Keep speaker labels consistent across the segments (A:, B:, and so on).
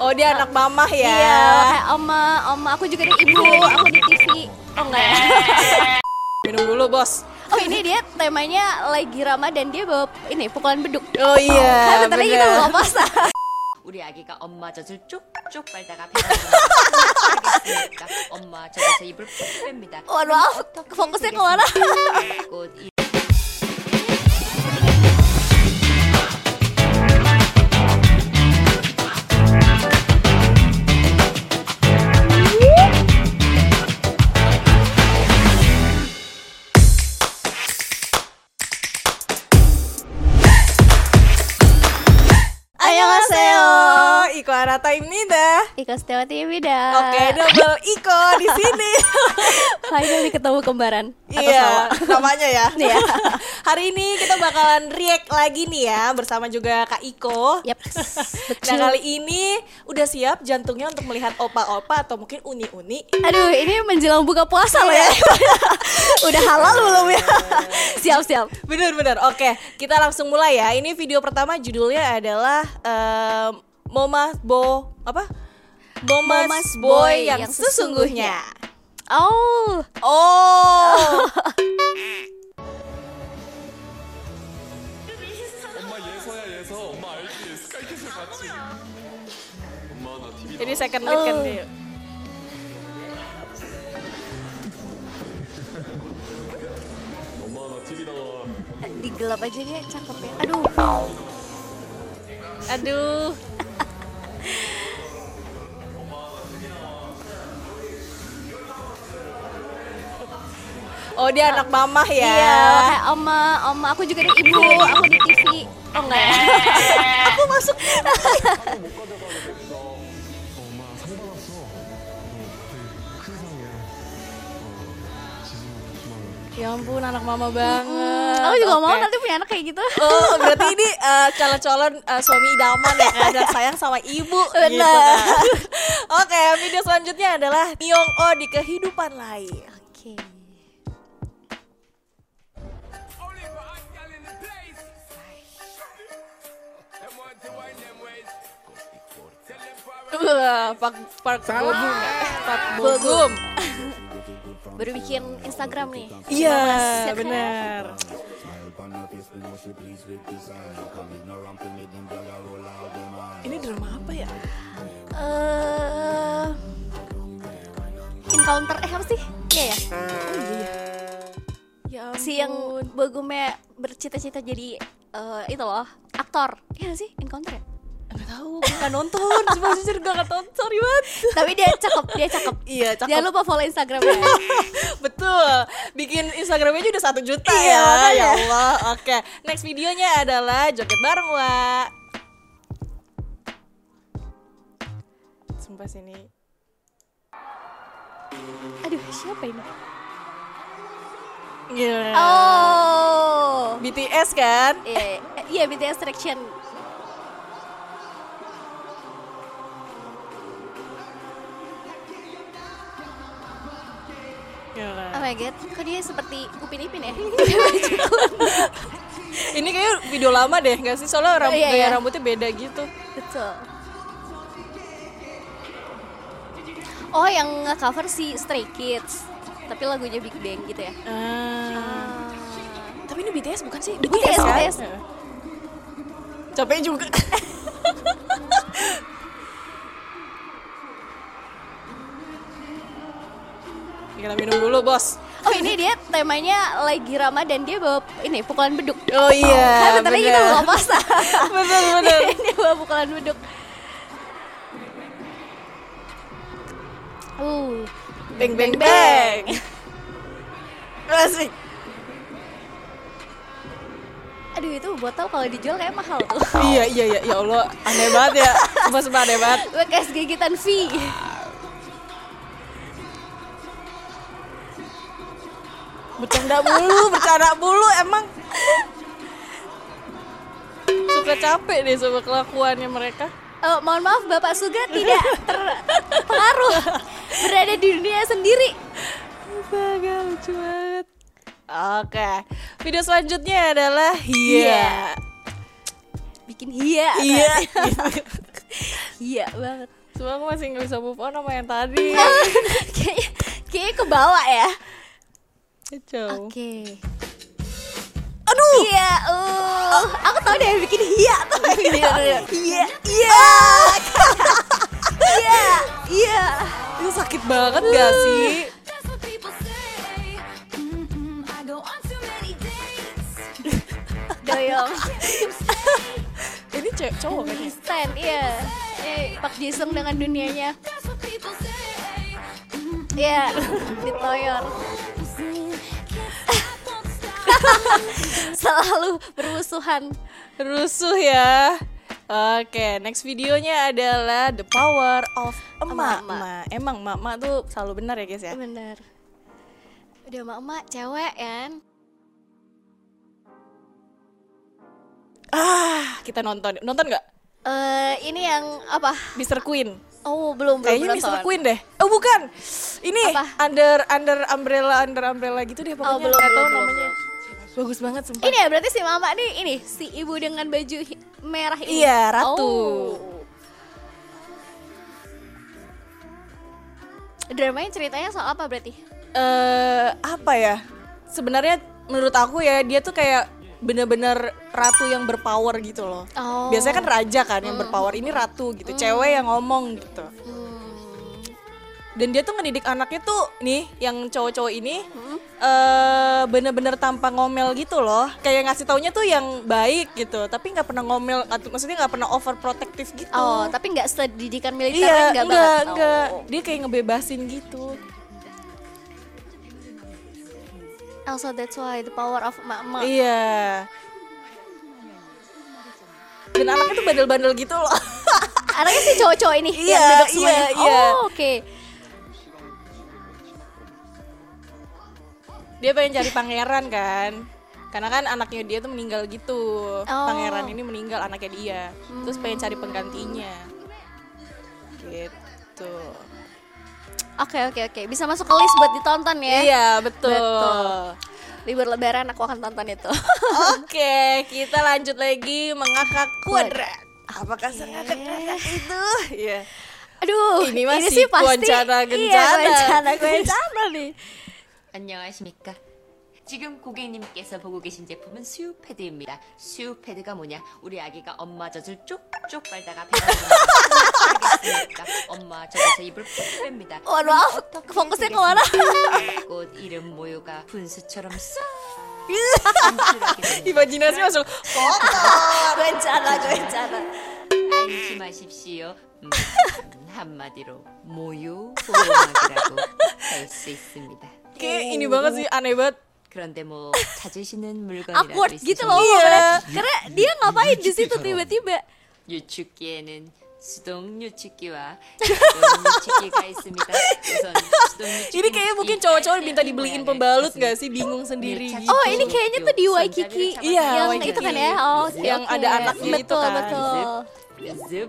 A: Oh dia anak mamah ya.
B: Iya, kayak oma, oma aku juga ada ibu, aku di TV. Oh enggak ya?
A: Minum dulu bos.
B: Oh ini dia temanya lagi Ramadan dia bawa ini pukulan beduk.
A: Oh iya.
B: Kan bentar lagi kita
A: bener.
B: buka puasa.
C: 우리 아기가 엄마 젖을 쭉쭉 빨다가 배가 엄마 젖에서 입을 푹 뺍니다.
B: Waduh, maaf, fokusnya kemana?
C: 꽃 이-
B: Annyeonghaseyo.
A: Iko Arata Imnida.
B: Iko Setiawati Wida.
A: Oke, double Iko di sini.
B: Finally ketemu kembaran.
A: Iya,
B: salah.
A: namanya ya.
B: Iya.
A: Hari ini kita bakalan react lagi nih ya bersama juga Kak Iko.
B: Yap.
A: Nah kali ini udah siap jantungnya untuk melihat opa-opa atau mungkin uni-uni.
B: Aduh, ini menjelang buka puasa loh ya. Udah halal belum ya? siap, siap.
A: Bener-bener. Oke, kita langsung mulai ya. Ini video pertama judulnya adalah em, Momas Bo apa? Momas,
B: Momas
A: Boy yang,
B: yang
A: sesungguhnya.
B: sesungguhnya.
A: Oh.
D: Oh.
A: Ini second lead kan dia.
B: gelap aja dia cakep ya. Aduh.
A: Aduh. Oh dia anak mamah ya?
B: Iya, oma, oma. Aku juga di ibu, aku di TV. Oh enggak ya?
A: aku masuk. ya ampun, anak mama banget.
B: Aku juga mau
A: Oke.
B: nanti punya anak kayak gitu.
A: Oh, berarti ini eh, calon-calon eh, suami idaman ya kan dan sayang sama ibu gitu
B: Benar.
A: kan. Oke, video selanjutnya adalah Myung Oh di kehidupan lain.
B: Oke.
A: Wah, Pak Park Bogum. ya? Park Bogum.
B: Baru bikin Instagram nih.
A: Iya,
B: ya kan?
A: benar. Ini drama apa ya?
B: Eh Encounter eh apa sih? Iya ya.
A: Ya
B: Si yang bagumnya bercita-cita jadi eh, itu loh aktor. Iya sih Encounter ya?
A: Tahu, enggak nonton. Cuma jujur enggak nonton. Sorry banget.
B: Tapi dia cakep, dia cakep.
A: Iya, cakep.
B: Jangan lupa follow Instagramnya.
A: Betul. Bikin Instagramnya juga udah satu juta
B: Iya,
A: ya. Ya Allah. Oke. Next videonya adalah joget bareng, Wak. Sumpah sini.
B: Aduh, siapa ini?
A: Gila.
B: Oh.
A: BTS kan?
B: Iya, iya BTS Traction.
A: Gila.
B: Oh my god, kok dia seperti Upin Ipin ya?
A: Ini kayak video lama deh, nggak sih? Soalnya rambut
B: Iya,
A: gaya
B: iya.
A: rambutnya beda gitu.
B: Betul. Oh, yang nge-cover si Stray Kids. Tapi lagunya Big Bang gitu ya.
A: Ah. Tapi ini BTS bukan sih?
B: BTS,
A: kan?
B: BTS.
A: Capek juga. Kita minum dulu, Bos.
B: Oh, ini dia temanya lagi Ramadan dia bawa ini pukulan beduk.
A: Oh iya.
B: Bentar lagi kita buka puasa.
A: Bener, bener.
B: dia bawa pukulan beduk. Uh,
A: Bang bang bang. Asik.
B: aduh itu buat tahu kalau dijual kayak mahal tuh.
A: Iya iya iya ya Allah aneh banget ya. Sumpah sumpah aneh banget.
B: Bekas gigitan V.
A: Bercanda mulu, bercanda mulu emang. Suka capek deh sama kelakuannya mereka.
B: Oh, mohon maaf Bapak Suga tidak terpengaruh berada di dunia sendiri.
A: Astaga lucu banget. Oke, video selanjutnya adalah Hia.
B: Bikin hia.
A: Iya.
B: Hia banget.
A: Cuma aku masih nggak bisa move on sama yang tadi.
B: Kayaknya kayaknya kebawa ya.
A: Kacau.
B: Oke.
A: Aduh.
B: Iya, uh. Aku tahu deh yang bikin hia tuh.
A: Iya, iya.
B: Iya, iya. Iya, iya.
A: Itu sakit banget gak sih?
B: Doyong.
A: Ini cewek cowok kan ya?
B: Stan, iya. Eh, Pak Jisung dengan dunianya. Iya, ditoyor. Selalu bermusuhan.
A: Rusuh ya. Oke, next videonya adalah The Power of Emak.
B: Emak-emak.
A: Emang emak-emak tuh selalu benar ya guys ya?
B: Bener. Udah emak-emak cewek kan?
A: Ah, kita nonton. Nonton nggak?
B: Eh, ini yang apa?
A: Mr. Queen.
B: Oh, belum belum
A: Kayaknya
B: nonton.
A: Mr. Queen deh. Oh, bukan. Ini
B: Apa?
A: under under umbrella under umbrella gitu deh pokoknya.
B: Oh, belum, belum, belum,
A: namanya. Bagus banget sumpah.
B: Ini ya berarti si mama nih ini si ibu dengan baju merah ini.
A: Iya, ratu.
B: Oh. Dramanya ceritanya soal apa berarti?
A: eh apa ya? Sebenarnya menurut aku ya dia tuh kayak bener-bener ratu yang berpower gitu loh.
B: Oh.
A: Biasanya kan raja kan yang berpower, ini ratu gitu, cewek yang ngomong gitu. Dan dia tuh ngedidik anaknya tuh nih yang cowok-cowok ini eh bener-bener tanpa ngomel gitu loh. Kayak ngasih taunya tuh yang baik gitu, tapi nggak pernah ngomel atau maksudnya nggak pernah overprotective gitu.
B: Oh, tapi nggak sedidikan militer
A: iya,
B: enggak,
A: enggak,
B: banget.
A: enggak.
B: Oh.
A: Dia kayak ngebebasin gitu.
B: Also that's why the power of mama.
A: Iya. Dan anaknya tuh bandel-bandel gitu loh.
B: Anaknya sih cowok-cowok ini
A: Iya,
B: yang duduk semuanya.
A: iya, iya.
B: Oh, oke.
A: Dia pengen cari pangeran kan. Karena kan anaknya dia tuh meninggal gitu.
B: Oh.
A: Pangeran ini meninggal anaknya dia. Terus pengen cari penggantinya. Gitu.
B: Oke, oke, oke. Bisa masuk ke list buat ditonton ya.
A: Iya, betul.
B: Betul. Libur lebaran aku akan tonton itu.
A: Oke, kita lanjut lagi mengakak kuadrat. Apakah kuadrat itu? Iya.
B: Aduh,
A: Ini masih
B: sih pasti Iya, kuancana kuancana nih.
C: 안녕하십니까? 지금 고객님께서 보고 계신 제품은 수유 패드입니다. 수유 패드가 뭐냐? 우리 아기가 엄마 젖을 쪽쪽 빨다가 배가? 엄마 젖에서 입을 푹 뺍니다.
B: Waduh,
C: 어떻게
B: fokusnya
C: 되겠습니까?
B: kemana?
C: 꽃 이름 모유가 분수처럼 쏙
A: Imajinasi masuk
B: kuancana, kuancana.
C: 안심하십시오. 음, 한마디로 모유 보호막이라고 할 수 있습니다.
A: kayak ini banget sih aneh banget.
C: 그런데 뭐 찾으시는 물건이라도
B: Awkward gitu loh.
C: 있으시면
B: pokoknya. Karena dia ngapain di situ tiba-tiba.
C: 유축기에는 수동 유축기와 수동 유축기가 있습니다. 우선 수동 유축기
A: Ini kayak mungkin cowok-cowok minta dibeliin pembalut gak sih? Bingung sendiri gitu.
B: Oh, ini kayaknya tuh di Waikiki.
A: Iya,
B: yang
A: Waikiki.
B: itu kan ya. Oh,
A: Yang
B: oke.
A: ada anaknya itu
B: betul,
A: kan.
B: Betul,
C: 즘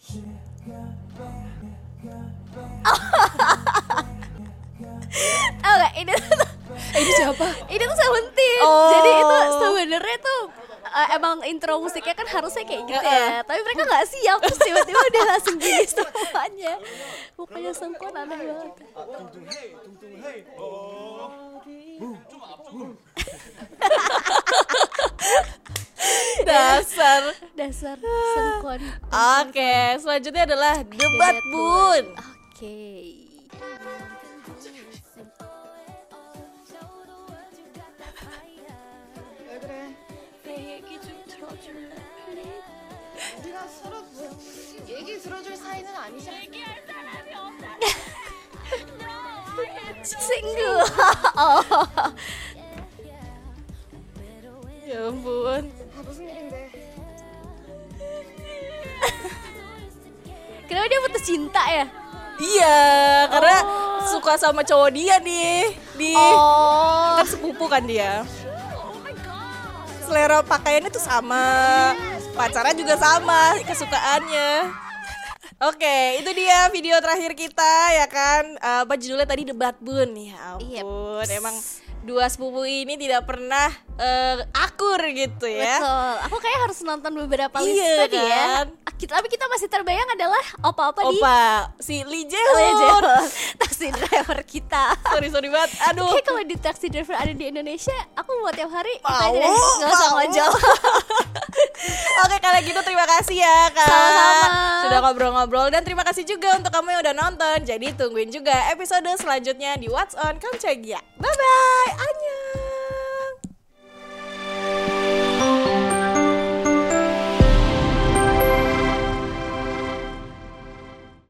B: Oh, enggak, ini tuh
A: Eh, ini siapa?
B: ini tuh Seventeen.
A: Oh.
B: Jadi itu sebenarnya tuh eh, emang intro musiknya kan harusnya kayak gitu ya. Tapi mereka nggak siap terus tiba-tiba udah langsung gini semuanya. Mukanya sempurna aneh banget. Iya.
A: dasar.
B: Dasar sengkon
A: oke selanjutnya adalah debat bun.
B: Oke. Single. Oh.
A: ya ampun.
B: Kenapa dia putus cinta ya?
A: Iya, karena suka sama cowok dia nih. Di
B: Oh.
A: kan sepupu kan dia. Selera pakaiannya tuh sama, pacarnya juga sama, kesukaannya. Oke, itu dia video terakhir kita ya kan. Eh, Apa judulnya tadi debat bun ya
B: Iya.
A: ampun. Emang dua sepupu ini tidak pernah eh, akur gitu ya.
B: Betul. Aku kayak harus nonton beberapa list
A: Iya,
B: tadi ya.
A: kan?
B: Ah, Kita, tapi kita masih terbayang adalah opa-opa di
A: Opa, si Lee
B: Oh, ya,
A: Jae-hoon.
B: Jae-hoon. taksi driver kita.
A: sorry sorry banget. Aduh.
B: Kayak kalau di taxi driver ada di Indonesia, aku mau tiap hari
A: Mau,
B: nggak usah
A: mau. Oke kalau gitu terima kasih ya kak.
B: Sama-sama.
A: Sudah ngobrol-ngobrol Dan terima kasih juga untuk kamu yang udah nonton. Jadi tungguin juga episode selanjutnya di What's On. Kamchagia Bye-bye. Annyeong